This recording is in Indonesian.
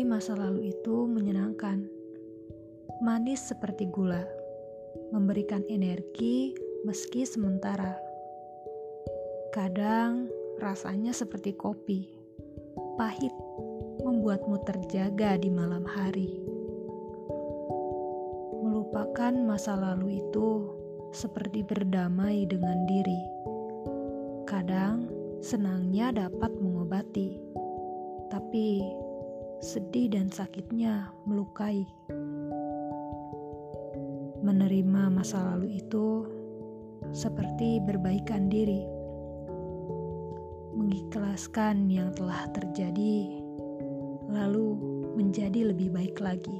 masa lalu itu menyenangkan, manis seperti gula, memberikan energi meski sementara. Kadang rasanya seperti kopi, pahit, membuatmu terjaga di malam hari. Melupakan masa lalu itu seperti berdamai dengan diri. Kadang senangnya dapat mengobati, tapi sedih dan sakitnya melukai. Menerima masa lalu itu seperti berbaikan diri, mengikhlaskan yang telah terjadi, lalu menjadi lebih baik lagi.